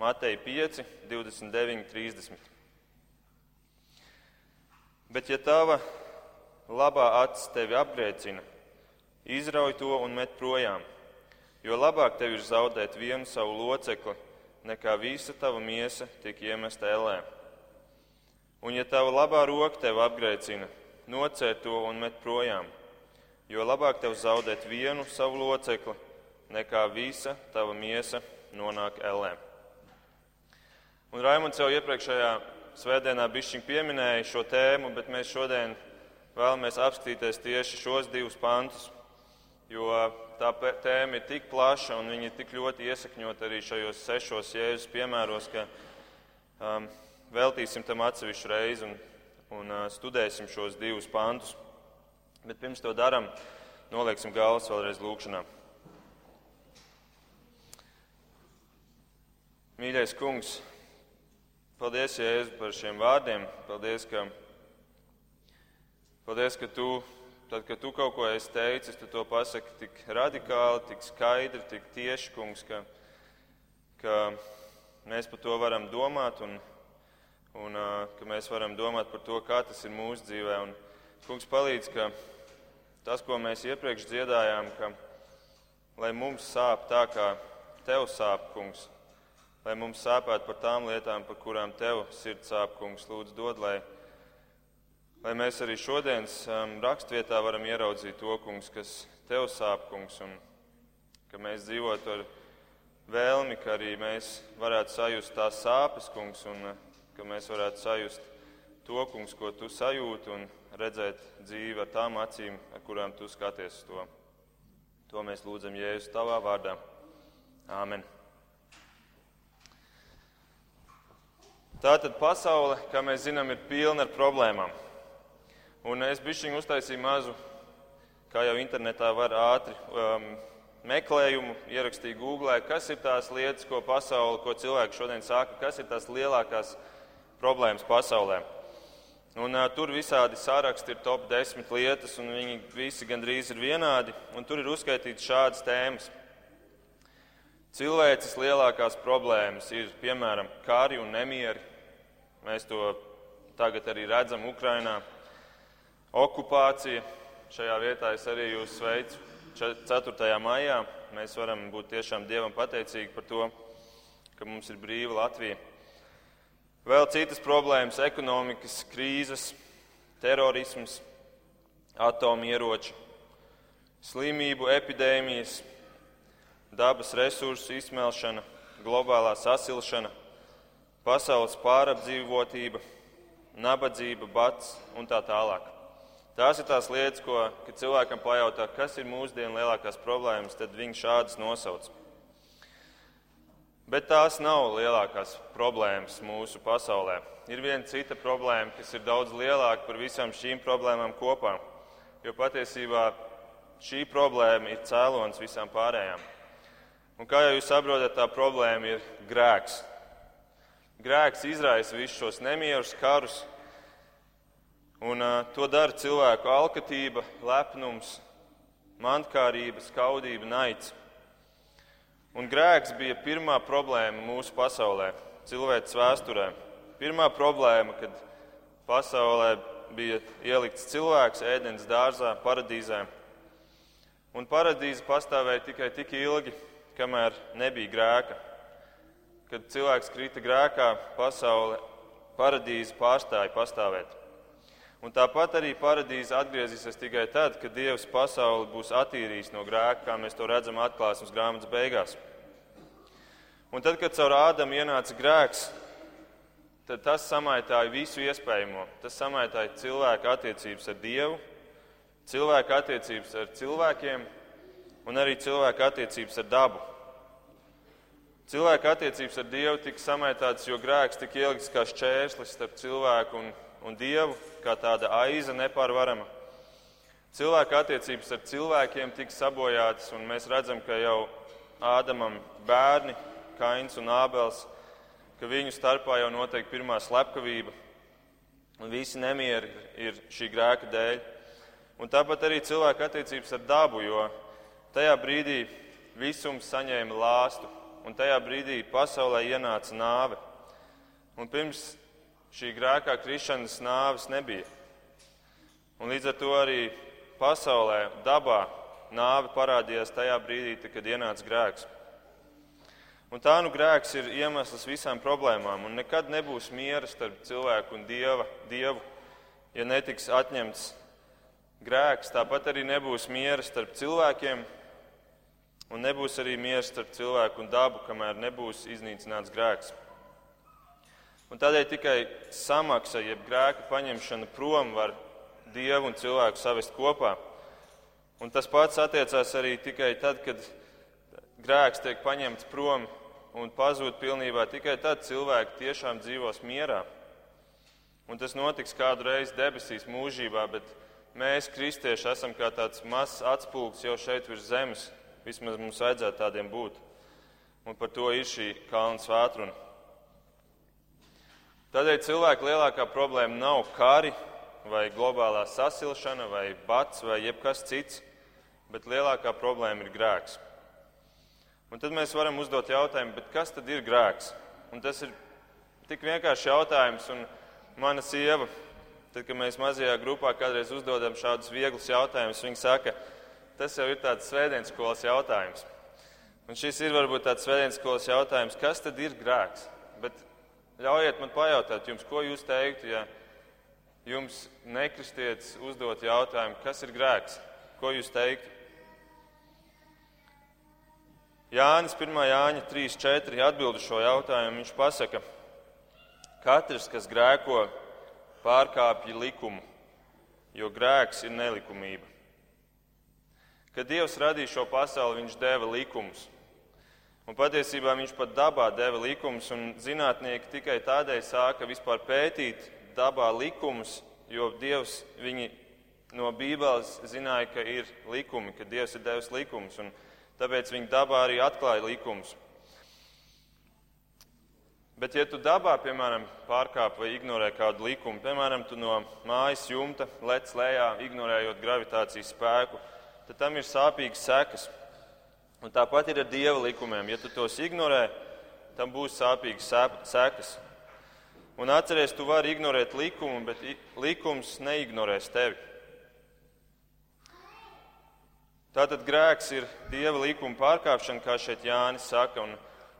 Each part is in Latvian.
Mateja 5, 29, 30. Bet, ja tava labā acis tevi apgrēcina, izrauj to un met projām, jo labāk tev ir zaudēt vienu savu locekli, nekā visa tava miesa tiek iemesta ellē. Un, ja tava labā roka tev apgrēcina, nocēr to un met projām, jo labāk tev zaudēt vienu savu locekli, nekā visa tava miesa nonāk ellē. Un Raimunds jau iepriekšējā svētdienā bišķiņ pieminēja šo tēmu, bet mēs šodien vēlamies apskatīties tieši šos divus pantus, jo tā tēma ir tik plaša un viņa ir tik ļoti iesakņot arī šajos sešos jēzus piemēros, ka um, veltīsim tam atsevišķu reizi un, un uh, studēsim šos divus pantus. Bet pirms to darām, nolieksim galvas vēlreiz lūkšanā. Mīļais kungs, paldies, Jēzu, par šiem vārdiem. Paldies, ka, paldies, ka tu, tad, kad tu kaut ko esi teicis, tu to pasaki tik radikāli, tik skaidri, tik tieši, kungs, ka, ka mēs par to varam domāt un, un ka mēs varam domāt par to, kā tas ir mūsu dzīvē. Un, kungs palīdz, ka tas, ko mēs iepriekš dziedājām, ka lai mums sāp tā, kā tev sāp, kungs, lai mums sāpētu par tām lietām, par kurām tev sirds sāp, kungs, lūdzu, dod, lai, lai mēs arī šodienas um, rakstvietā varam ieraudzīt to, kungs, kas tev sāp, kungs, un ka mēs dzīvotu ar vēlmi, ka arī mēs varētu sajust tās sāpes, kungs, un uh, ka mēs varētu sajust to, kungs, ko tu sajūti, un redzēt dzīvi ar tām acīm, ar kurām tu skaties to. To mēs lūdzam Jēzus tavā vārdā. Āmen! Tātad pasaule, kā mēs zinām, ir pilna ar problēmām. Un es bišķiņu uztaisīju mazu, kā jau internetā var ātri um, meklējumu, ierakstīju Google, kas ir tās lietas, ko pasaule, ko cilvēki šodien saka, kas ir tās lielākās problēmas pasaulē. Un, uh, tur visādi sāraksti ir top 10 lietas, un viņi visi gandrīz ir vienādi. Tur ir uzskaitīts šādas tēmas. Cilvēces lielākās problēmas ir piemēram kari un nemieri, Mēs to tagad arī redzam Ukrajinā. Okupācija. Šajā vietā es arī jūs sveicu 4. maijā. Mēs varam būt tiešām Dievam pateicīgi par to, ka mums ir brīva Latvija. Vēl citas problēmas - ekonomikas krīzes, terorisms, atomieroči, slimību epidēmijas, dabas resursu izsmelšana, globālā sasilšana, pasaules pārapdzīvotība, nabadzība, bats un tā tālāk. Tās ir tās lietas, ko, kad cilvēkam pajautā, kas ir mūsdienu lielākās problēmas, tad viņi šādas nosauc. Bet tās nav lielākās problēmas mūsu pasaulē. Ir viena cita problēma, kas ir daudz lielāka par visām šīm problēmām kopā. Jo patiesībā šī problēma ir cēlonis visām pārējām. Un kā jau jūs saprotat, tā problēma ir grēks. Grēks izraisa visus šos nemierus, karus, un uh, to dara cilvēku alkatība, lepnums, mantkārība, skaudība, naids. Un grēks bija pirmā problēma mūsu pasaulē, cilvēces vēsturē. Pirmā problēma, kad pasaulē bija ielikts cilvēks ēdienas dārzā, paradīzē. Un paradīze pastāvēja tikai tik ilgi, kamēr nebija grēka kad cilvēks krita grēkā, pasaule, paradīze pārstāja pastāvēt. Un tāpat arī paradīze atgriezīsies tikai tad, kad Dievs pasauli būs attīrījis no grēka, kā mēs to redzam atklāsmes grāmatas beigās. Un tad, kad caur ādam ienāca grēks, tad tas samaitāja visu iespējamo. Tas samaitāja cilvēka attiecības ar Dievu, cilvēka attiecības ar cilvēkiem un arī cilvēka attiecības ar dabu. Cilvēka attiecības ar Dievu tika samaitātas, jo grēks tika ielikts kā šķērslis starp cilvēku un, un Dievu, kā tāda aiza nepārvarama. Cilvēka attiecības ar cilvēkiem tika sabojātas, un mēs redzam, ka jau Ādamam bērni, Kains un Ābels, ka viņu starpā jau notiek pirmā slepkavība, un visi nemieri ir šī grēka dēļ. Un tāpat arī cilvēka attiecības ar dabu, jo tajā brīdī visums saņēma lāstu un tajā brīdī pasaulē ienāca nāve. Un pirms šī grēkā krišanas nāves nebija. Un līdz ar to arī pasaulē, dabā nāve parādījās tajā brīdī, kad ienāca grēks. Un tā nu grēks ir iemesls visām problēmām, un nekad nebūs miera starp cilvēku un dieva, dievu, ja netiks atņemts grēks. Tāpat arī nebūs miera starp cilvēkiem, un nebūs arī miera starp cilvēku un dabu, kamēr nebūs iznīcināts grēks. Un tādēļ tikai samaksa, jeb grēka paņemšana prom var dievu un cilvēku savest kopā. Un tas pats attiecās arī tikai tad, kad grēks tiek paņemts prom un pazūd pilnībā tikai tad cilvēki tiešām dzīvos mierā. Un tas notiks kādu reizi debesīs mūžībā, bet mēs, kristieši, esam kā tāds mazs atspūgs jau šeit virs zemes. Vismaz mums vajadzētu tādiem būt. Un par to ir šī kalna svētruna. Tādēļ cilvēku lielākā problēma nav kari, vai globālā sasilšana, vai bats, vai jebkas cits, bet lielākā problēma ir grēks. Un tad mēs varam uzdot jautājumu, kas tad ir grēks? Un tas ir tik vienkāršs jautājums. Un mana sieva, tad, kad mēs mazajā grupā kādreiz uzdodam šādus vieglus jautājumus, viņa saka, tas jau ir tāds svētdienas skolas jautājums. Un šis ir varbūt tāds svētdienas skolas jautājums, kas tad ir grēks? Bet ļaujiet man pajautāt jums, ko jūs teiktu, ja jums nekristietis uzdot jautājumu, kas ir grēks? Ko jūs teiktu? Jānis 1. Jāņa 3.4. atbild uz šo jautājumu. Viņš pasaka, katrs, kas grēko, pārkāpja likumu, jo grēks ir nelikumība. Kad Dievs radīja šo pasauli, Viņš deva likumus. Un patiesībā Viņš pat dabā deva likumus, un zinātnieki tikai tādēļ sāka vispār pētīt dabā likumus, jo Dievs viņi no Bībeles zināja, ka ir likumi, ka Dievs ir devis likumus. Un Tāpēc viņi dabā arī atklāja likumus. Bet, ja tu dabā, piemēram, pārkāp vai ignorē kādu likumu, piemēram, tu no mājas jumta lec lejā, ignorējot gravitācijas spēku, tad tam ir sāpīgas sekas. Un tāpat ir ar dieva likumiem. Ja tu tos ignorē, tam būs sāpīgas sekas. Un atcerieties, tu vari ignorēt likumu, bet likums neignorēs tevi. Tātad grēks ir dieva likuma pārkāpšana, kā šeit Jānis saka. Un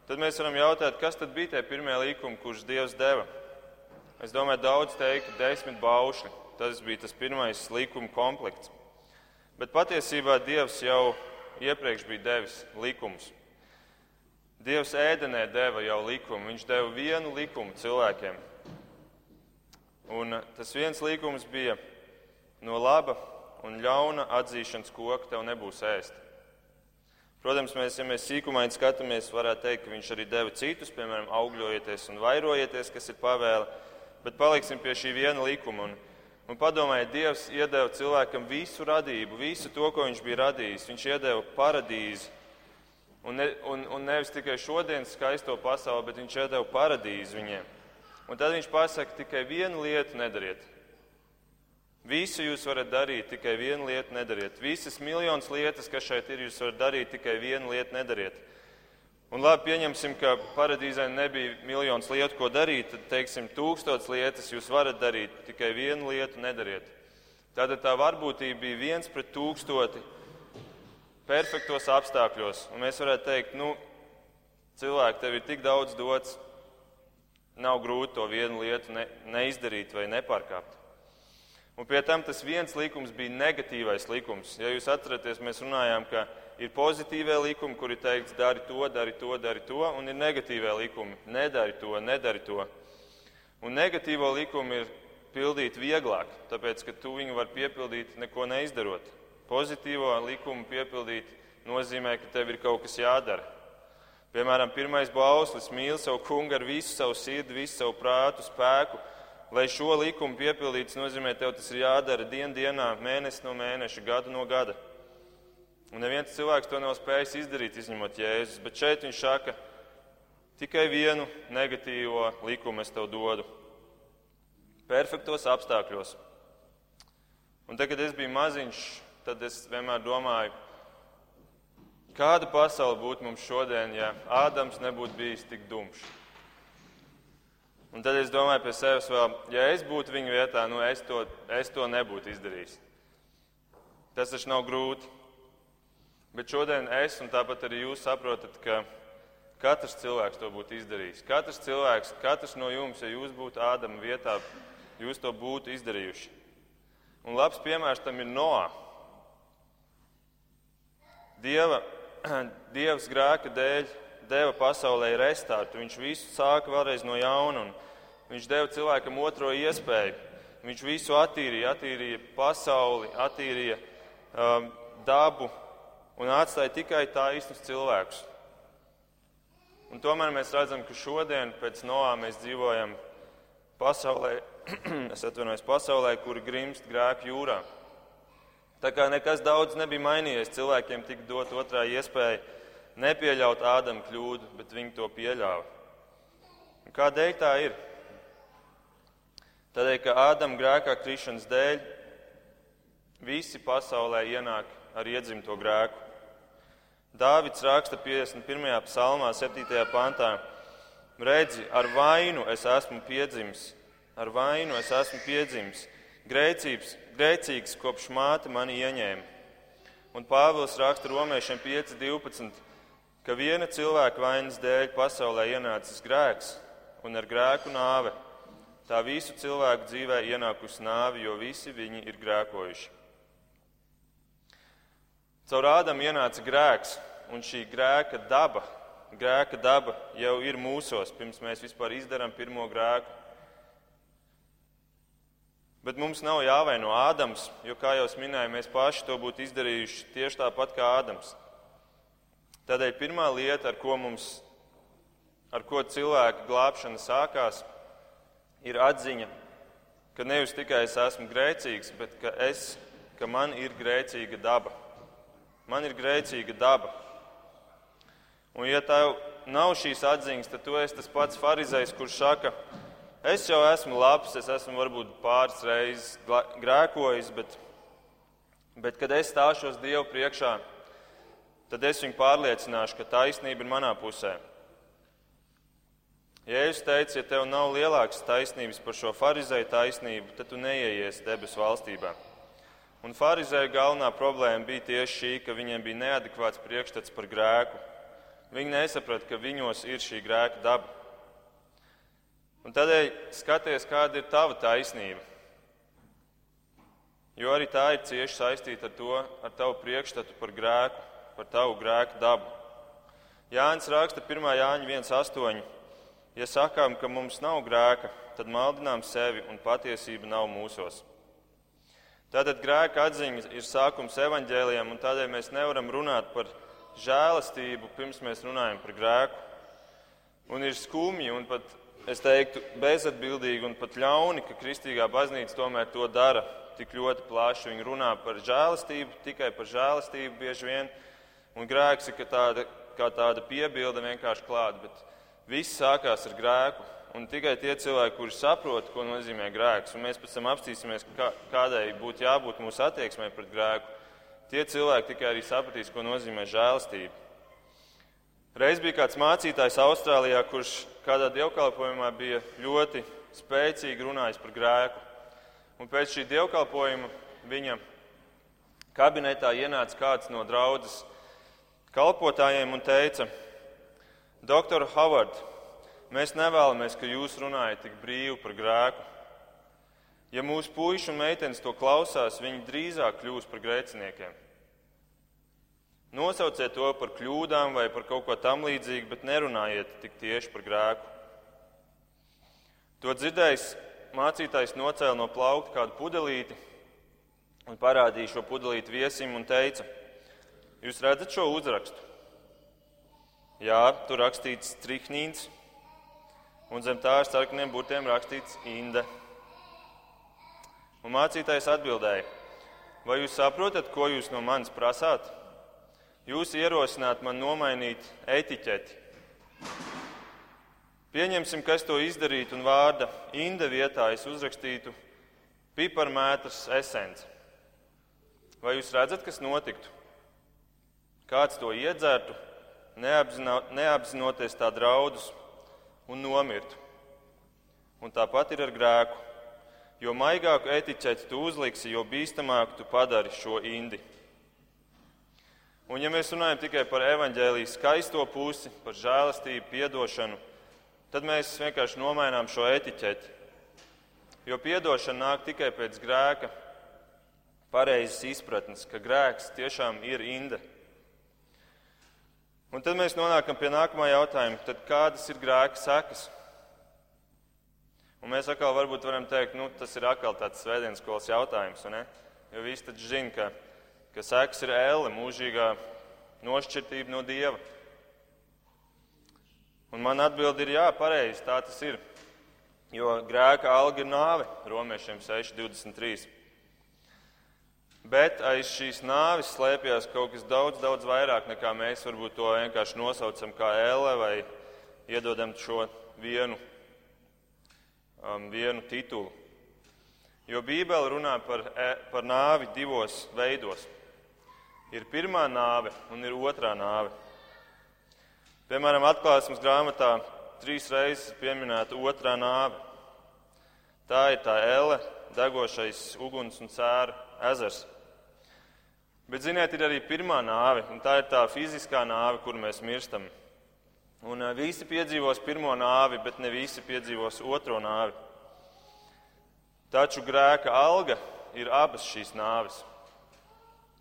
tad mēs varam jautāt, kas tad bija tie pirmie likumi, kurus Dievs deva? Es domāju, daudz teiktu, desmit baušļi. Tas bija tas pirmais likuma komplekts. Bet patiesībā Dievs jau iepriekš bija devis likumus. Dievs ēdenē deva jau likumu. Viņš deva vienu likumu cilvēkiem. Un tas viens likums bija no laba un ļauna atzīšanas koka tev nebūs ēst. Protams, mēs, ja mēs sīkumaini skatāmies, varētu teikt, ka viņš arī deva citus, piemēram, augļojieties un vairojieties, kas ir pavēle, bet paliksim pie šī viena likuma. Un, un padomājiet, Dievs iedeva cilvēkam visu radību, visu to, ko viņš bija radījis. Viņš iedeva paradīzi. Un, ne, un, un nevis tikai šodienas skaisto pasauli, bet viņš iedeva paradīzi viņiem. Un tad viņš pasaka, tikai vienu lietu nedariet. Visu jūs varat darīt, tikai vienu lietu nedariet. Visas miljonas lietas, kas šeit ir, jūs varat darīt, tikai vienu lietu nedariet. Un labi, pieņemsim, ka paradīzē nebija miljonas lietu, ko darīt, tad, teiksim, tūkstots lietas jūs varat darīt, tikai vienu lietu nedariet. Tātad tā varbūtība bija viens pret tūkstoti perfektos apstākļos. Un mēs varētu teikt, nu, cilvēki, tev ir tik daudz dots, nav grūti to vienu lietu ne, neizdarīt vai nepārkāpt. Un pie tam tas viens likums bija negatīvais likums. Ja jūs atceraties, mēs runājām, ka ir pozitīvie likumi, kuri teikts, dari to, dari to, dari to, un ir negatīvie likumi, nedari to, nedari to. Un negatīvo likumu ir pildīt vieglāk, tāpēc, ka tu viņu vari piepildīt neko neizdarot. Pozitīvo likumu piepildīt nozīmē, ka tev ir kaut kas jādara. Piemēram, pirmais bauslis mīl savu kungu ar visu savu sirdi, visu savu prātu, spēku Lai šo likumu piepildītu, nozīmē, tev tas ir jādara dien dienā, mēnesi no mēneša, gadu no gada. Un neviens cilvēks to nav spējis izdarīt, izņemot Jēzus. Bet šeit viņš saka, tikai vienu negatīvo likumu es tev dodu. Perfektos apstākļos. Un tad, kad es biju maziņš, tad es vienmēr domāju, Kāda pasaule būtu mums šodien, ja Ādams nebūtu bijis tik dumšs? Un tad es domāju pie sevis vēl, ja es būtu viņa vietā, nu es to, es to nebūtu izdarījis. Tas taču nav grūti. Bet šodien es un tāpat arī jūs saprotat, ka katrs cilvēks to būtu izdarījis. Katrs cilvēks, katrs no jums, ja jūs būtu Ādama vietā, jūs to būtu izdarījuši. Un labs piemērs tam ir Noā. Dieva, Dievs grēka dēļ deva pasaulē restartu. Viņš visu sāka vēlreiz no jauna, un viņš deva cilvēkam otro iespēju. Viņš visu attīrīja, attīrīja pasauli, attīrīja um, dabu un atstāja tikai taisnus cilvēkus. Un tomēr mēs redzam, ka šodien pēc Noā mēs dzīvojam pasaulē, es atvainojos, pasaulē, kur grimst grēku jūrā. Tā kā nekas daudz nebija mainījies, cilvēkiem tika dot otrā iespēja nepieļaut ādam kļūdu, bet viņi to pieļāva. Un kādēļ tā ir? Tādēļ, ka ādam grēkā krišanas dēļ visi pasaulē ienāk ar iedzimto grēku. Dāvids raksta 51. psalmā, 7. pantā: Redzi, ar vainu es esmu piedzimis, ar vainu es esmu piedzimis, grēcīgs, grēcīgs kopš māte mani ieņēma. Un Pāvils raksta romiešiem 5.12 ka viena cilvēka vainas dēļ pasaulē ienācis grēks un ar grēku nāve. Tā visu cilvēku dzīvē ienākusi nāve, jo visi viņi ir grēkojuši. Caur ādam ienāca grēks, un šī grēka daba, grēka daba jau ir mūsos, pirms mēs vispār izdarām pirmo grēku. Bet mums nav jāvaino Ādams, jo, kā jau minēju, mēs paši to būtu izdarījuši tieši tāpat kā Ādams. Tādēļ pirmā lieta, ar ko, mums, ar ko cilvēka glābšana sākās, ir atziņa, ka nevis tikai es esmu grēcīgs, bet ka, es, ka man ir grēcīga daba. Man ir grēcīga daba. Un, ja tev nav šīs atziņas, tad tu esi tas pats farizējs, kurš saka, es jau esmu labs, es esmu varbūt pāris reizes grēkojis, bet, bet kad es stāšos Dievu priekšā, tad es viņu pārliecināšu, ka taisnība ir manā pusē. Jēzus teica, ja tev nav lielākas taisnības par šo farizēju taisnību, tad tu neieies debesu valstībā. Un farizēju galvenā problēma bija tieši šī, ka viņiem bija neadekvāts priekšstats par grēku. Viņi nesaprata, ka viņos ir šī grēka daba. Un tādēļ skaties, kāda ir tava taisnība. Jo arī tā ir cieši saistīta ar to, ar tavu priekšstatu par grēku par tavu grēku dabu. Jānis raksta 1. Jāņa 1,8. Ja sakām, ka mums nav grēka, tad maldinām sevi un patiesība nav mūsos. Tātad grēka atziņa ir sākums evaņģēlijam, un tādēļ mēs nevaram runāt par žēlastību, pirms mēs runājam par grēku. Un ir skumji un pat, es teiktu, bezatbildīgi un pat ļauni, ka kristīgā baznīca tomēr to dara tik ļoti plaši. Viņi runā par žēlastību, tikai par žēlastību bieži vien, Un grēks ir tāda, kā tāda piebilde vienkārši klāta, bet viss sākās ar grēku. Un tikai tie cilvēki, kuri saprot, ko nozīmē grēks, un mēs pēc tam apstīsimies, kā, kādai būtu jābūt mūsu attieksmē pret grēku, tie cilvēki tikai arī sapratīs, ko nozīmē žēlastība. Reiz bija kāds mācītājs Austrālijā, kurš kādā dievkalpojumā bija ļoti spēcīgi runājis par grēku. Un pēc šī dievkalpojuma viņa kabinetā ienāca kāds no draudzes kalpotājiem un teica: Doktor Havard, mēs nevēlamies, ka jūs runājat tik brīvi par grēku. Ja mūsu puiši un meitenes to klausās, viņi drīzāk kļūs par grēciniekiem. Nosauciet to par kļūdām vai par kaut ko tam līdzīgu, bet nerunājiet tik tieši par grēku. To dzirdējis mācītājs nocēla no plaukta kādu pudelīti un parādīja šo pudelīti viesim un teica: Jūs redzat šo uzrakstu? Jā, tur rakstīts Trihnīns, un zem tā ar sarkaniem burtiem rakstīts Inde. Un mācītājs atbildēja: Vai jūs saprotat, ko jūs no manis prasāt? Jūs ierosināt man nomainīt etiķeti. Pieņemsim, ka es to izdarītu un vārda Inde vietā es uzrakstītu piparmētras esence. Vai jūs redzat, kas notiktu? kāds to iedzertu, neapzinoties tā draudus un nomirtu. Un tāpat ir ar grēku. Jo maigāku etiķeti tu uzliksi, jo bīstamāku tu padari šo indi. Un, ja mēs runājam tikai par evaņģēlijas skaisto pusi, par žēlastību, piedošanu, tad mēs vienkārši nomainām šo etiķeti. Jo piedošana nāk tikai pēc grēka, pareizas izpratnes, ka grēks tiešām ir inde. Un tad mēs nonākam pie nākamā jautājuma. Tad kādas ir grēka sekas? Un mēs atkal varbūt varam teikt, nu, tas ir atkal tāds svētdienas skolas jautājums. Jo visi taču zina, ka ka seks ir ēle, mūžīgā nošķirtība no dieva. Un man atbild ir jā, pareizi, tā tas ir. Jo grēka alga ir nāve, romiešiem 6,23. Bet aiz šīs nāves slēpjas kaut kas daudz, daudz vairāk nekā mēs varbūt to vienkārši nosaucam kā ēle vai iedodam šo vienu, um, vienu titulu. Jo Bībele runā par, e, par nāvi divos veidos. Ir pirmā nāve un ir otrā nāve. Piemēram, atklāsmes grāmatā trīs reizes pieminēta otrā nāve. Tā ir tā ele, degošais uguns un cēra ezers. Bet, ziniet, ir arī pirmā nāve, un tā ir tā fiziskā nāve, kur mēs mirstam. Un visi piedzīvos pirmo nāvi, bet ne visi piedzīvos otro nāvi. Taču grēka alga ir abas šīs nāves.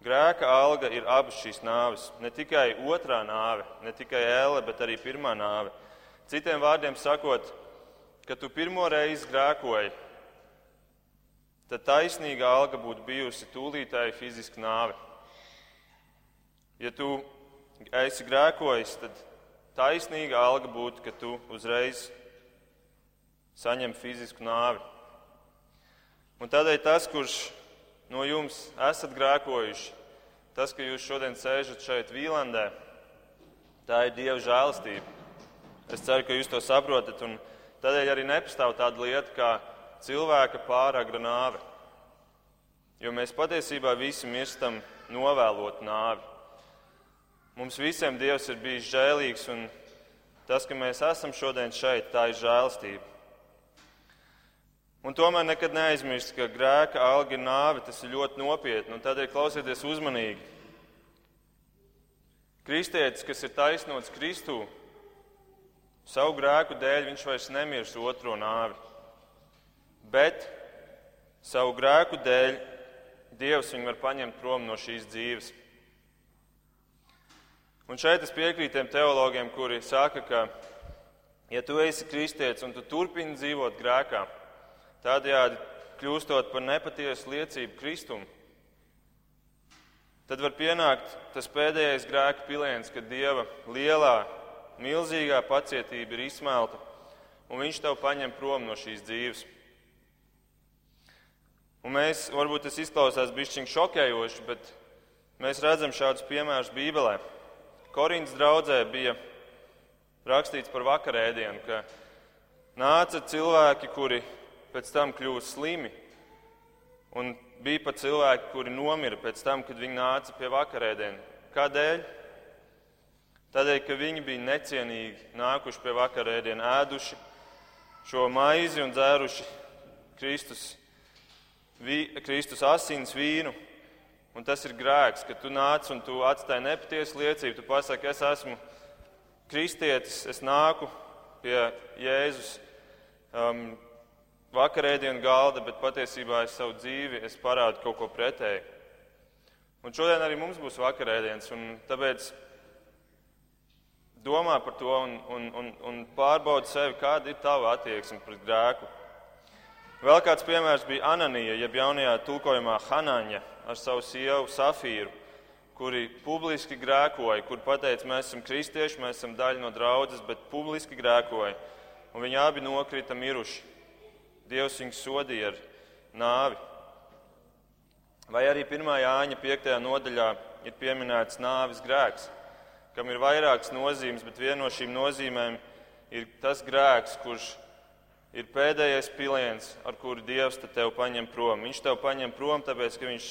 Grēka alga ir abas šīs nāves. Ne tikai otrā nāve, ne tikai ēle, bet arī pirmā nāve. Citiem vārdiem sakot, ka tu pirmo reizi grēkoji, tad taisnīga alga būtu bijusi tūlītēji fiziska nāve. Ja tu esi grēkojis, tad taisnīga alga būtu, ka tu uzreiz saņem fizisku nāvi. Un tādēļ tas, kurš no jums esat grēkojuši, tas, ka jūs šodien sēžat šeit Vīlandē, tā ir Dieva žēlastība. Es ceru, ka jūs to saprotat, un tādēļ arī nepastāv tāda lieta kā cilvēka pāragra nāve. Jo mēs patiesībā visi mirstam novēlot nāvi. Mums visiem Dievs ir bijis žēlīgs, un tas, ka mēs esam šodien šeit, tā ir žēlastība. Un tomēr nekad neaizmirst, ka grēka alga ir nāve, tas ir ļoti nopietni, un tādēļ klausieties uzmanīgi. Kristietis, kas ir taisnots Kristū, savu grēku dēļ viņš vairs nemirs otro nāvi, bet savu grēku dēļ Dievs viņu var paņemt prom no šīs dzīves. Un šeit es piekrītu tiem teologiem, kuri saka, ka, ja tu esi kristietis un tu turpini dzīvot grēkā, tādējādi kļūstot par nepatiesu liecību Kristum, tad var pienākt tas pēdējais grēka piliens, kad Dieva lielā, milzīgā pacietība ir izsmelta, un Viņš tev paņem prom no šīs dzīves. Un mēs, varbūt tas izklausās bišķiņ šokējoši, bet mēs redzam šādus piemērus Bībelē. Korintas draudzē bija rakstīts par vakarēdienu, ka nāca cilvēki, kuri pēc tam kļūst slimi. Un bija pat cilvēki, kuri nomira pēc tam, kad viņi nāca pie vakarēdienu. Kādēļ? Tādēļ, ka viņi bija necienīgi nākuši pie vakarēdienu, ēduši šo maizi un dzēruši Kristus, vī, Kristus asins vīnu. Un tas ir grēks, ka tu nāc un tu atstāji nepatiesu liecību. Tu pasaki, es esmu kristietis, es nāku pie Jēzus. Um, vakarēdienu galda, bet patiesībā es savu dzīvi es parādu kaut ko pretēju. Un šodien arī mums būs vakarēdienas, un tāpēc domā par to un, un, un, un pārbaudi sevi, kāda ir tava attieksme pret grēku. Vēl kāds piemērs bija Ananija, jeb jaunajā tulkojumā Hanaņa ar savu sievu Safīru, kuri publiski grēkoja, kur pateica, mēs esam kristieši, mēs esam daļa no draudzes, bet publiski grēkoja, un viņi abi nokrita miruši. Dievs viņus sodīja ar nāvi. Vai arī 1. Jāņa 5. nodaļā ir pieminēts nāves grēks, kam ir vairākas nozīmes, bet viena no šīm nozīmēm ir tas grēks, kurš ir pēdējais piliens, ar kuru Dievs te tev paņem prom. Viņš tev paņem prom, tāpēc, ka viņš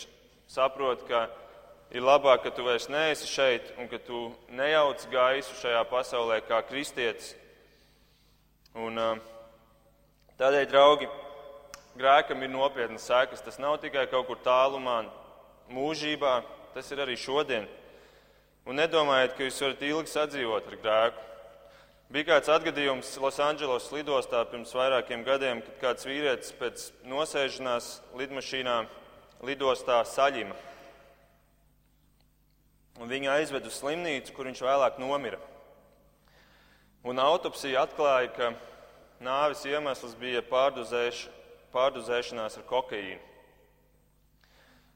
saprot, ka ir labāk, ka tu vairs neesi šeit un ka tu nejauc gaisu šajā pasaulē kā kristietis. Un, tādēļ, draugi, grēkam ir nopietnas sekas. Tas nav tikai kaut kur tālumā, mūžībā, tas ir arī šodien. Un nedomājiet, ka jūs varat ilgi sadzīvot ar grēku. Bija kāds atgadījums Losandželos lidostā pirms vairākiem gadiem, kad kāds vīrietis pēc nosēšanās lidmašīnā lidostā saļima. Un viņu aizved uz slimnīcu, kur viņš vēlāk nomira. Un autopsija atklāja, ka nāves iemesls bija pārdozēš, pārdozēšanās ar kokaīnu.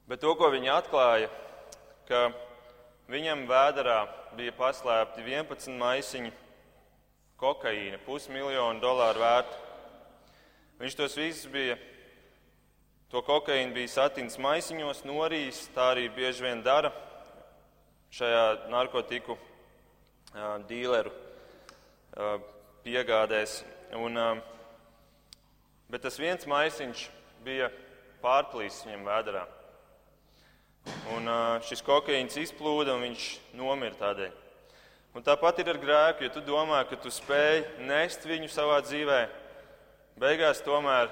Bet to, ko viņi atklāja, ka viņam vēderā bija paslēpti 11 maisiņi kokaīna, pusmiljonu dolāru vērta. Viņš tos visus bija, to kokaīnu bija satins maisiņos, norījis, tā arī bieži vien dara šajā narkotiku uh, dīleru uh, piegādēs. Un, uh, bet tas viens maisiņš bija pārplīsis viņam vēderā. Un šis kokaīns izplūda un viņš nomira tādēļ. Un tāpat ir ar grēku, ja tu domā, ka tu spēj nest viņu savā dzīvē, beigās tomēr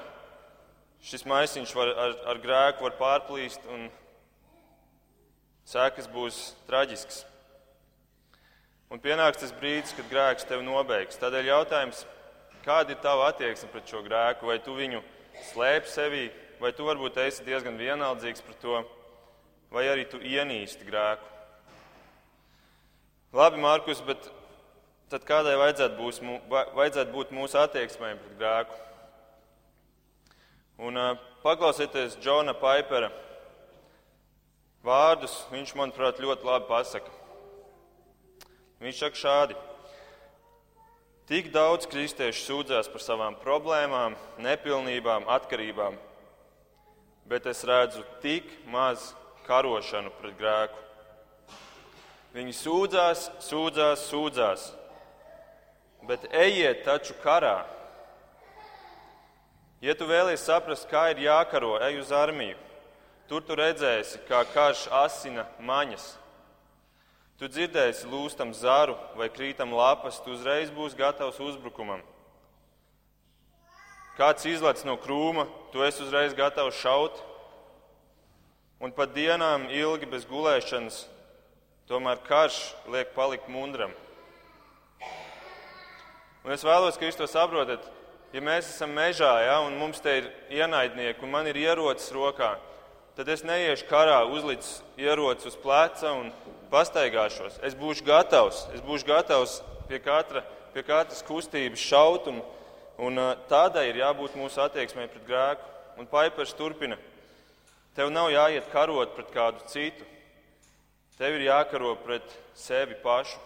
šis maisiņš var, ar, ar grēku var pārplīst un sēkas būs traģisks. Un pienāks tas brīdis, kad grēks tevi nobeigs. Tādēļ jautājums, kāda ir tava attieksme pret šo grēku? Vai tu viņu slēpi sevī, vai tu varbūt esi diezgan vienaldzīgs par to, vai arī tu ienīsti grēku? Labi, Mārkus, bet tad kādai vajadzētu, būs, vajadzētu būt mūsu attieksmēm pret grēku? Un paklausieties Džona Paipera vārdus, viņš, manuprāt, ļoti labi pasaka. Viņš saka šādi. Tik daudz kristiešu sūdzās par savām problēmām, nepilnībām, atkarībām, bet es redzu tik maz karošanu pret grēku. Viņi sūdzās, sūdzās, sūdzās, bet ejiet taču karā. Ja tu vēlies saprast, kā ir jākaro, ej uz armiju. Tur tu redzēsi, kā karš asina maņas. Tu dzirdēsi lūstam zaru vai krītam lapas, tu uzreiz būsi gatavs uzbrukumam. Kāds izlec no krūma, tu esi uzreiz gatavs šaut. Un pat dienām ilgi bez gulēšanas Tomēr karš liek palikt mundram. Un es vēlos, ka jūs to saprotat. Ja mēs esam mežā ja, un mums te ir ienaidnieki un man ir ierocis rokā, tad es neiešu karā, uzlicis ieroci uz pleca un pastaigāšos. Es būšu gatavs, es būšu gatavs pie, katra, pie katras kustības šaut, un, un tādai ir jābūt mūsu attieksmei pret grēku. Un Paipers turpina. Tev nav jāiet karot pret kādu citu. Tev ir jākaro pret sevi pašu.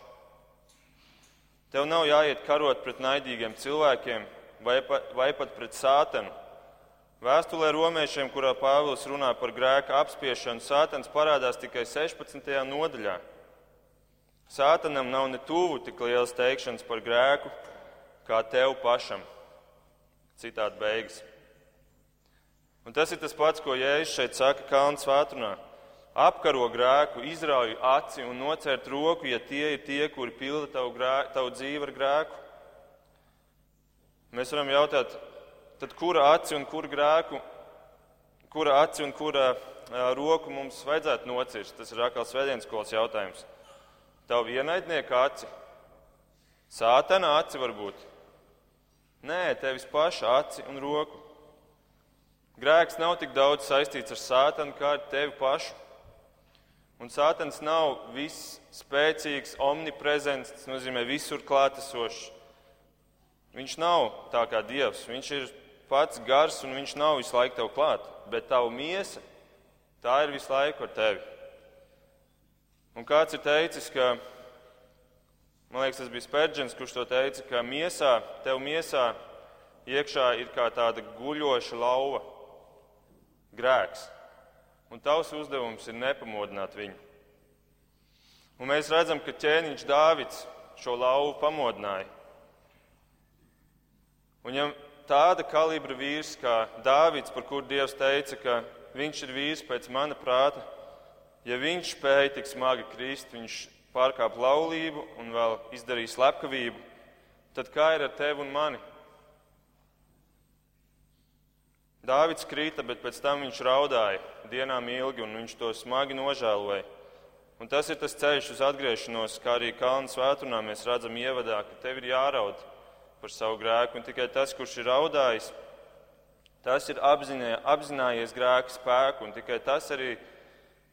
Tev nav jāiet karot pret naidīgiem cilvēkiem vai, pa, vai pat pret sātanu. Vēstulē romiešiem, kurā Pāvils runā par grēka apspiešanu, sātans parādās tikai 16. nodaļā. Sātanam nav ne tuvu tik liels teikšanas par grēku, kā tev pašam. Citādi beigas. Un tas ir tas pats, ko Jēzus šeit saka Kalnu svētdienā apkaro grēku, izrauj aci un nocērt roku, ja tie ir tie, kuri pilda tavu, grēku, tavu dzīvi ar grēku. Mēs varam jautāt, tad kura aci un kura grēku, kura aci un kura roku mums vajadzētu nocirst? Tas ir atkal svētdienas skolas jautājums. Tavu ienaidnieku aci, sātana aci varbūt. Nē, tevis paša aci un roku. Grēks nav tik daudz saistīts ar sātanu kā ar tevi pašu. Un Sātans nav viss spēcīgs, omniprezents, tas nozīmē visur klātesošs. Viņš nav tā kā Dievs. Viņš ir pats gars un viņš nav visu laiku tev klāt. Bet tava miesa, tā ir visu laiku ar tevi. Un kāds ir teicis, ka, man liekas, tas bija Spērģents, kurš to teica, ka miesā, tev miesā iekšā ir kā tāda guļoša lauva, grēks un tavs uzdevums ir nepamodināt viņu. Un mēs redzam, ka ķēniņš Dāvids šo lauvu pamodināja. Un ja tāda kalibra vīrs kā Dāvids, par kuru Dievs teica, ka viņš ir vīrs pēc mana prāta, ja viņš spēja tik smagi krist, viņš pārkāp laulību un vēl izdarīja slepkavību, tad kā ir ar tevi un mani? Dāvids krita, bet pēc tam viņš raudāja dienām ilgi, un viņš to smagi nožēloja. Un tas ir tas ceļš uz atgriešanos, kā arī Kalnu svētdienā mēs redzam ievadā, ka tev ir jāraud par savu grēku, un tikai tas, kurš ir raudājis, tas ir apzinā, apzinājies grēka spēku, un tikai tas arī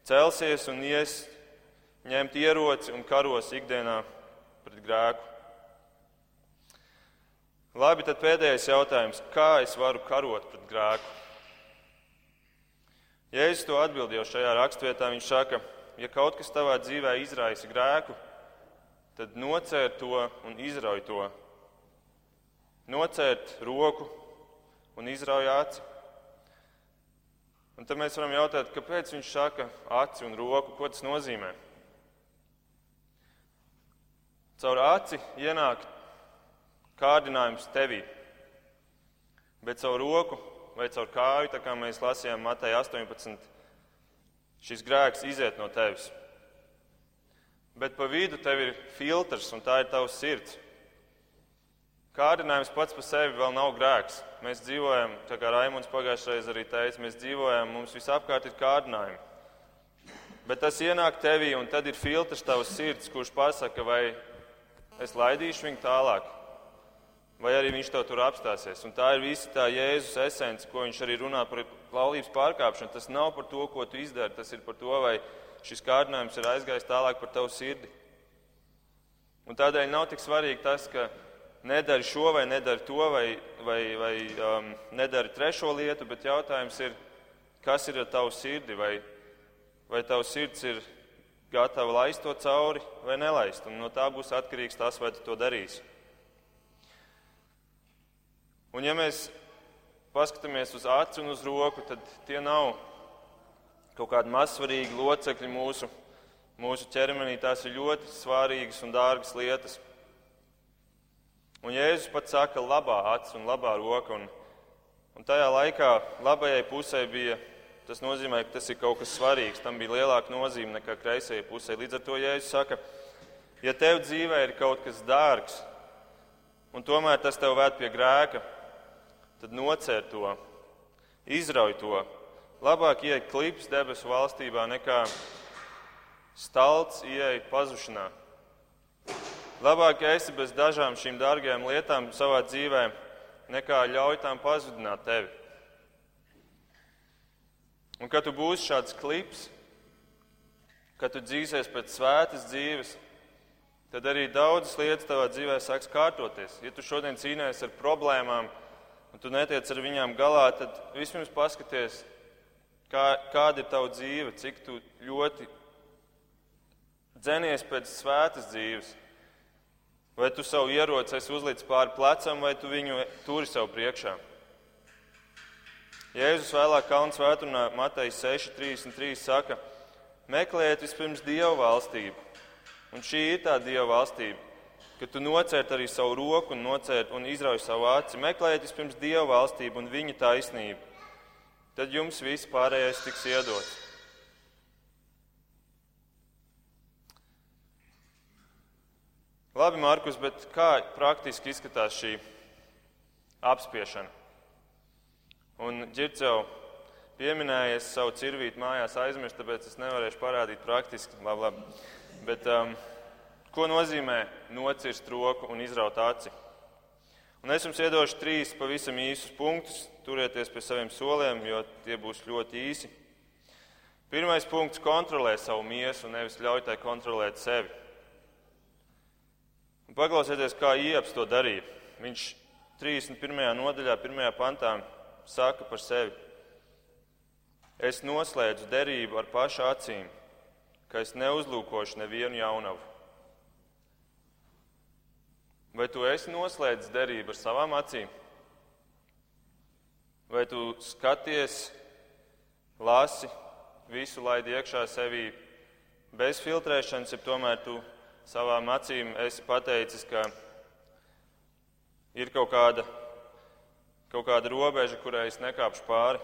celsies un ies ņemt ieroci un karos ikdienā pret grēku. Labi, tad pēdējais jautājums. Kā es varu karot pret grēku? Jēzus to atbild jau šajā rakstvietā. Viņš saka, ja kaut kas tavā dzīvē izraisa grēku, tad nocērt to un izrauj to. Nocērt roku un izrauj aci. Un tad mēs varam jautāt, kāpēc viņš saka aci un roku, ko tas nozīmē? Caur aci ienāk kārdinājums tevī. Bet caur roku vai caur kāju, tā kā mēs lasījām Mateja 18, šis grēks iziet no tevis. Bet pa vidu tev ir filtrs, un tā ir tavs sirds. Kārdinājums pats par sevi vēl nav grēks. Mēs dzīvojam, tā kā Raimons pagājušajā reizē arī teica, mēs dzīvojam, mums visapkārt ir kārdinājumi. Bet tas ienāk tevī, un tad ir filtrs tavs sirds, kurš pasaka, vai es laidīšu viņu tālāk, vai arī viņš to tur apstāsies. Un tā ir visa tā Jēzus esence, ko viņš arī runā par laulības pārkāpšanu. Tas nav par to, ko tu izdari, tas ir par to, vai šis kārdinājums ir aizgājis tālāk par tavu sirdi. Un tādēļ nav tik svarīgi tas, ka nedari šo vai nedari to, vai, vai, vai um, nedari trešo lietu, bet jautājums ir, kas ir ar tavu sirdi, vai, vai tavs sirds ir gatava laist to cauri vai nelaist. Un no tā būs atkarīgs tas, vai tu to darīsi. Un ja mēs paskatāmies uz aci un uz roku, tad tie nav kaut kādi mazsvarīgi locekļi mūsu, mūsu ķermenī. Tās ir ļoti svarīgas un dārgas lietas. Un Jēzus pat saka, labā acis un labā roka. Un, un tajā laikā labajai pusē bija, tas nozīmē, ka tas ir kaut kas svarīgs. Tam bija lielāka nozīme nekā kreisajai pusē. Līdz ar to Jēzus saka, ja tev dzīvē ir kaut kas dārgs, un tomēr tas tev vērt pie grēka, tad nocēr to, izrauj to. Labāk ieiet klips debesu valstībā nekā stalts ieiet pazušanā. Labāk esi bez dažām šīm dārgajām lietām savā dzīvē, nekā ļauj tām pazudināt tevi. Un kad tu būsi šāds klips, kad tu dzīsies pēc svētas dzīves, tad arī daudzas lietas tavā dzīvē sāks kārtoties. Ja tu šodien cīnījies ar problēmām, un tu netiec ar viņām galā, tad vispirms paskaties, kā, kāda ir tava dzīve, cik tu ļoti dzenies pēc svētas dzīves. Vai tu savu ieroci esi uzlicis pāri plecam, vai tu viņu turi sev priekšā? Jēzus vēlāk Kalnu svētdienā Mateja 6,33 saka: Meklējiet vispirms Dieva valstību. Un šī ir tā Dieva valstība ka tu nocērt arī savu roku un, nocērt, un izrauj savu aci. Meklējiet vispirms Dieva valstību un viņa taisnību. Tad jums viss pārējais tiks iedots. Labi, Markus, bet kā praktiski izskatās šī apspiešana? Un Girts jau pieminēja, es savu cirvītu mājās aizmirstu, tāpēc es nevarēšu parādīt praktiski. Labi, labi. Bet, um, Ko nozīmē nocirst roku un izraut aci? Un es jums iedošu trīs pavisam īsus punktus. Turieties pie saviem soliem, jo tie būs ļoti īsi. Pirmais punkts - kontrolē savu miesu, nevis ļauj tai kontrolēt sevi. Un paklausieties, kā Ieps to darīja. Viņš 31. nodaļā, 1. pantā saka par sevi: Es noslēdzu derību ar pašu acīm, ka es neuzlūkošu nevienu jaunavu. Vai tu esi noslēdzis derību ar savām acīm? Vai tu skaties, lasi, visu laidi iekšā sevī bez filtrēšanas, ja tomēr tu savām acīm esi pateicis, ka ir kaut kāda, kaut kāda robeža, kurai es nekāpšu pāri?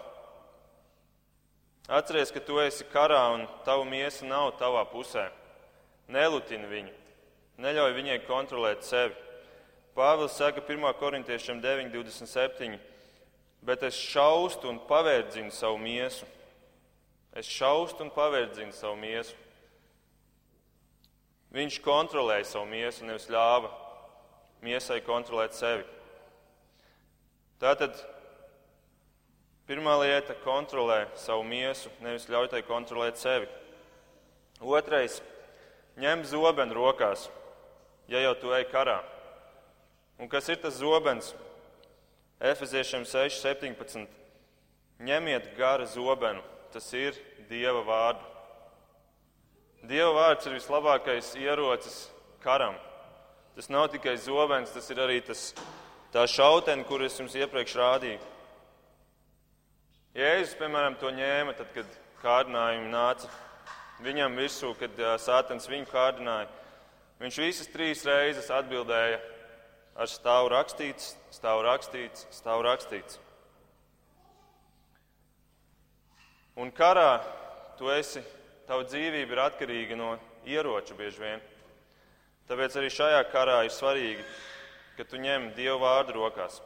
Atceries, ka tu esi karā un tava miesa nav tavā pusē. Nelutini viņu, neļauj viņai kontrolēt sevi. Pāvils saka 1. korintiešiem 9,27. Bet es šaustu un pavērdzinu savu miesu. Es šaustu un pavērdzinu savu miesu. Viņš kontrolēja savu miesu, nevis ļāva miesai kontrolēt sevi. Tātad pirmā lieta - kontrolē savu miesu, nevis ļauj tai kontrolēt sevi. Otrais - ņem zobenu rokās, ja jau tu ej karā. Un kas ir tas zobens? Efeziešiem 6, 17. Ņemiet gara zobenu, tas ir Dieva vārdu. Dieva vārds ir vislabākais ierocis karam. Tas nav tikai zobens, tas ir arī tas, tā šautene, kur es jums iepriekš rādīju. Jēzus, piemēram, to ņēma tad, kad kārdinājumi nāca viņam virsū, kad sātens viņu kārdināja. Viņš visas trīs reizes atbildēja ar stāvu rakstīts, stāvu rakstīts, stāvu rakstīts. Un karā tu esi, tava dzīvība ir atkarīga no ieroča bieži vien. Tāpēc arī šajā karā ir svarīgi, ka tu ņem Dievu vārdu rokās.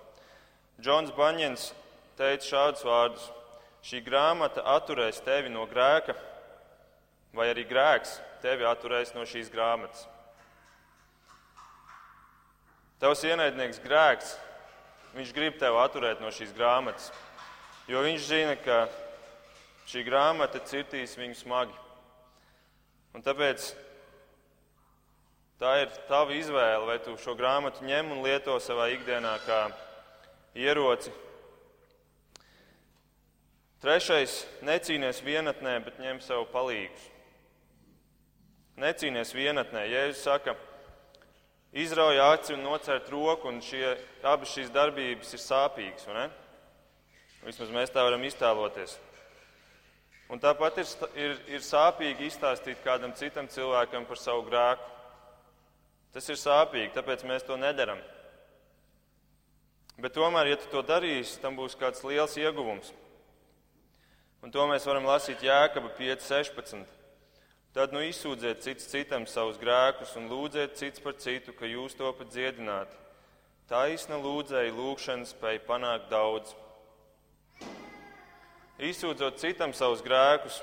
Džons Baņins teica šādus vārdus: Šī grāmata atturēs tevi no grēka, vai arī grēks tevi atturēs no šīs grāmatas. Tavs ienaidnieks grēks, viņš grib tevi atturēt no šīs grāmatas, jo viņš zina, ka šī grāmata cirtīs viņu smagi. Un tāpēc Tā ir tava izvēle, vai tu šo grāmatu ņem un lieto savā ikdienā kā ieroci. Trešais - necīnies vienatnē, bet ņem sev palīgus. Necīnies vienatnē. Jēzus saka, izrauj aci un nocērt roku, un šie, abas šīs darbības ir sāpīgas. Vismaz mēs tā varam iztēloties. Un tāpat ir, ir, ir sāpīgi izstāstīt kādam citam cilvēkam par savu grēku. Tas ir sāpīgi, tāpēc mēs to nedaram. Bet tomēr, ja tu to darīsi, tam būs kāds liels ieguvums. Un to mēs varam lasīt Jēkaba 5.16. Tad nu izsūdziet cits citam savus grēkus un lūdziet cits par citu, ka jūs to pat dziedinātu. Taisna lūdzēja lūgšana spēja panākt daudz. Izsūdzot citam savus grēkus,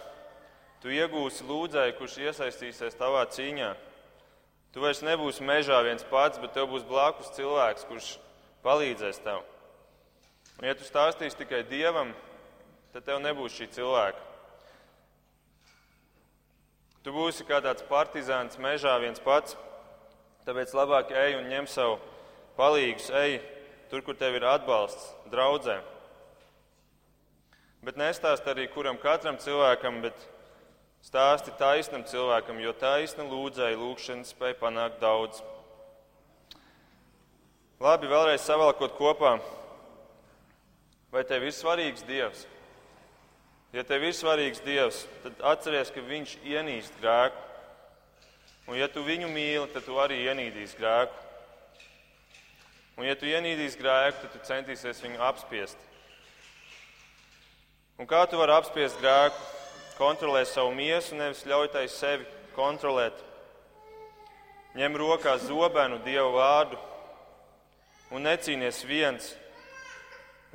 tu iegūsi lūdzēju, kurš iesaistīsies tavā cīņā. Tu vairs nebūsi mežā viens pats, bet tev būs blakus cilvēks, kurš palīdzēs tev. Un, ja tu stāstīsi tikai dievam, tad tev nebūs šī cilvēka. Tu būsi kā tāds partizāns mežā viens pats, tāpēc labāk ej un ņem savu palīgus, ej tur, kur tev ir atbalsts, draudzē. Bet nestāst arī kuram katram cilvēkam, bet Stāsti taisnam cilvēkam, jo taisna lūdzēja lūgšana spēja panākt daudz. Labi, vēlreiz savalkot kopā. Vai tev ir svarīgs Dievs? Ja tev ir svarīgs Dievs, tad atceries, ka Viņš ienīst grēku. Un ja tu viņu mīli, tad tu arī ienīdīsi grēku. Un ja tu ienīdīsi grēku, tad tu centīsies viņu apspiest. Un kā tu vari apspiest grēku? kontrolē savu miesu, nevis ļauj tai sevi kontrolēt. Ņem rokā zobenu Dievu vārdu un necīnies viens,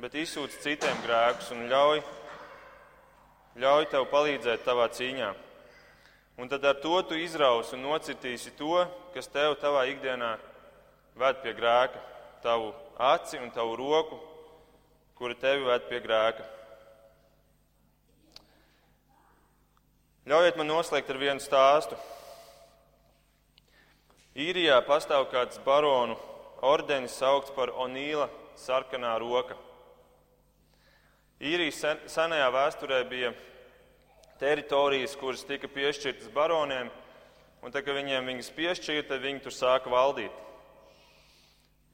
bet izsūdz citiem grēkus un ļauj, ļauj tev palīdzēt tavā cīņā. Un tad ar to tu izrausi un nocirtīsi to, kas tev tavā ikdienā ved pie grēka, tavu aci un tavu roku, kuri tevi ved pie grēka. Ļaujiet man noslēgt ar vienu stāstu. Īrijā pastāv kāds baronu ordenis saukts par Onīla sarkanā roka. Īrijas senajā vēsturē bija teritorijas, kuras tika piešķirtas baroniem, un tā, kad viņiem viņas piešķīra, tad viņi tur sāka valdīt.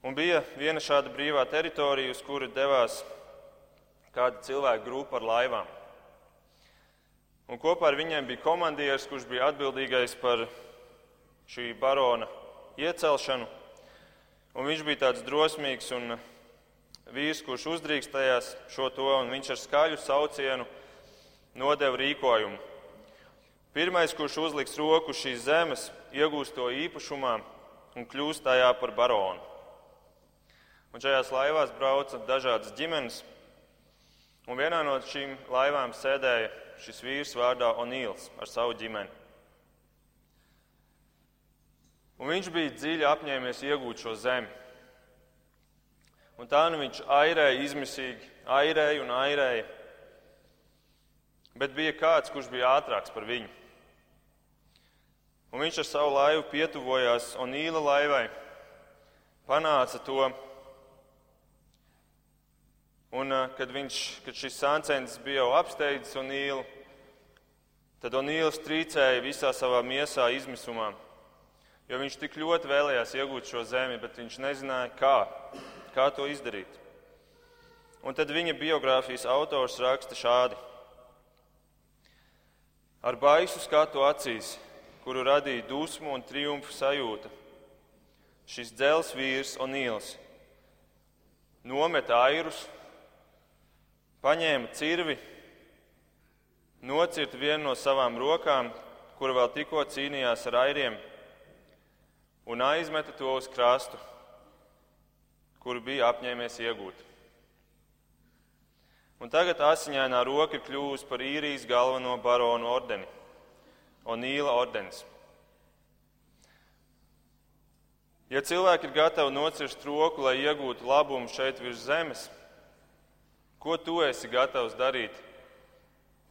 Un bija viena šāda brīvā teritorija, uz kuru devās kāda cilvēka grupa ar laivām. Un kopā ar viņiem bija komandieris, kurš bija atbildīgais par šī barona iecelšanu. Un viņš bija tāds drosmīgs un vīrs, kurš uzdrīkstējās šo to, un viņš ar skaļu saucienu nodeva rīkojumu. Pirmais, kurš uzliks roku šīs zemes, iegūst to īpašumā un kļūst tajā par baronu. Un šajās laivās brauca dažādas ģimenes, un vienā no šīm laivām sēdēja šis vīrs vārdā Onīls ar savu ģimeni. Un viņš bija dziļi apņēmies iegūt šo zemi. Un tā nu viņš airēja izmisīgi, airēja un airēja. Bet bija kāds, kurš bija ātrāks par viņu. Un viņš ar savu laivu pietuvojās Onīla laivai, panāca to. Un, kad, viņš, kad šis sāncens bija jau apsteidzis Onīlu, tad Onīls trīcēja visā savā miesā izmisumā, jo viņš tik ļoti vēlējās iegūt šo zemi, bet viņš nezināja, kā, kā to izdarīt. Un tad viņa biogrāfijas autors raksta šādi: Ar baisu skatu acīs kuru radīja dusmu un triumfu sajūta. Šis dzels vīrs Onīls nometa airus, paņēma cirvi, nocirta vienu no savām rokām, kura vēl tikko cīnījās ar airiem, un aizmeta to uz krastu, kuru bija apņēmies iegūt. Un tagad asiņainā roka ir kļuvusi par īrijas galveno baronu ordeni. Onīla ordenis. Ja cilvēki ir gatavi nocirst roku, lai iegūtu labumu šeit virs zemes, ko tu esi gatavs darīt,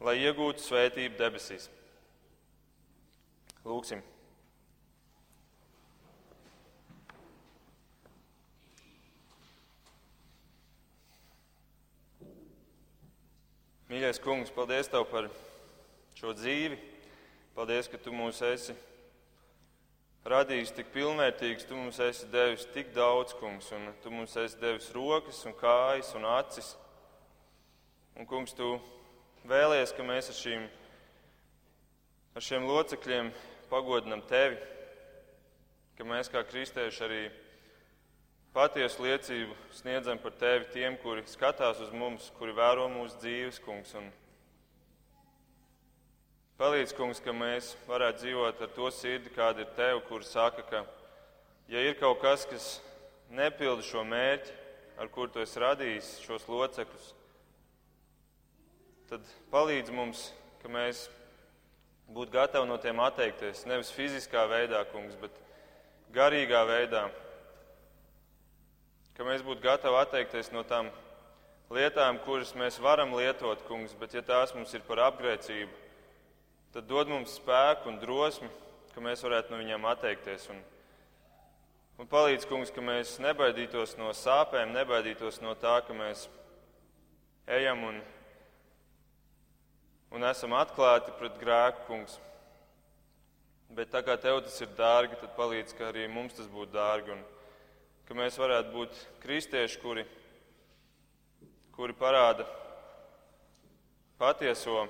lai iegūtu svētību debesīs? Lūksim! Mīļais kungs, paldies tev par šo dzīvi! Paldies, ka tu mūs esi radījis tik pilnvērtīgs, tu mums esi devis tik daudz, kungs, un tu mums esi devis rokas un kājas un acis. Un, kungs, tu vēlies, ka mēs ar, šīm, ar šiem locekļiem pagodinam tevi, ka mēs kā kristieši arī patiesu liecību sniedzam par tevi tiem, kuri skatās uz mums, kuri vēro mūsu dzīves, kungs. Un, Palīdz, kungs, ka mēs varētu dzīvot ar to sirdi, kāda ir tev, kur saka, ka, ja ir kaut kas, kas nepilda šo mērķi, ar kuru tu esi radījis šos locekļus, tad palīdz mums, ka mēs būtu gatavi no tiem atteikties. Nevis fiziskā veidā, kungs, bet garīgā veidā. Ka mēs būtu gatavi atteikties no tām lietām, kuras mēs varam lietot, kungs, bet ja tās mums ir par apgrēcību, tad dod mums spēku un drosmi, ka mēs varētu no viņiem atteikties. Un, un palīdz, kungs, ka mēs nebaidītos no sāpēm, nebaidītos no tā, ka mēs ejam un, un esam atklāti pret grēku, kungs. Bet tā kā tev tas ir dārgi, tad palīdz, ka arī mums tas būtu dārgi. Un, ka mēs varētu būt kristieši, kuri, kuri parāda patieso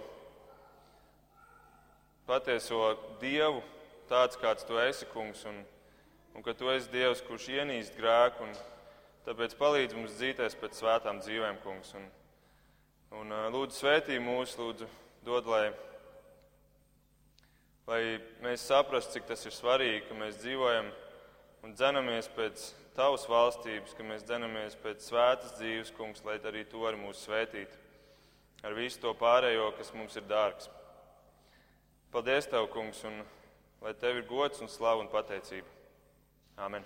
patieso Dievu, tāds kāds tu esi, kungs, un, un ka tu esi Dievs, kurš ienīst grēku, un tāpēc palīdz mums dzīties pēc svētām dzīvēm, kungs. Un, un lūdzu, svētī mūs, lūdzu, dod, lai, lai mēs saprastu, cik tas ir svarīgi, ka mēs dzīvojam un dzenamies pēc tavas valstības, ka mēs dzenamies pēc svētas dzīves, kungs, lai arī tu vari mūs svētīt ar visu to pārējo, kas mums ir dārgs. Paldies, Tev, Kungs, un lai Tev ir gods un slava un pateicība. Āmen!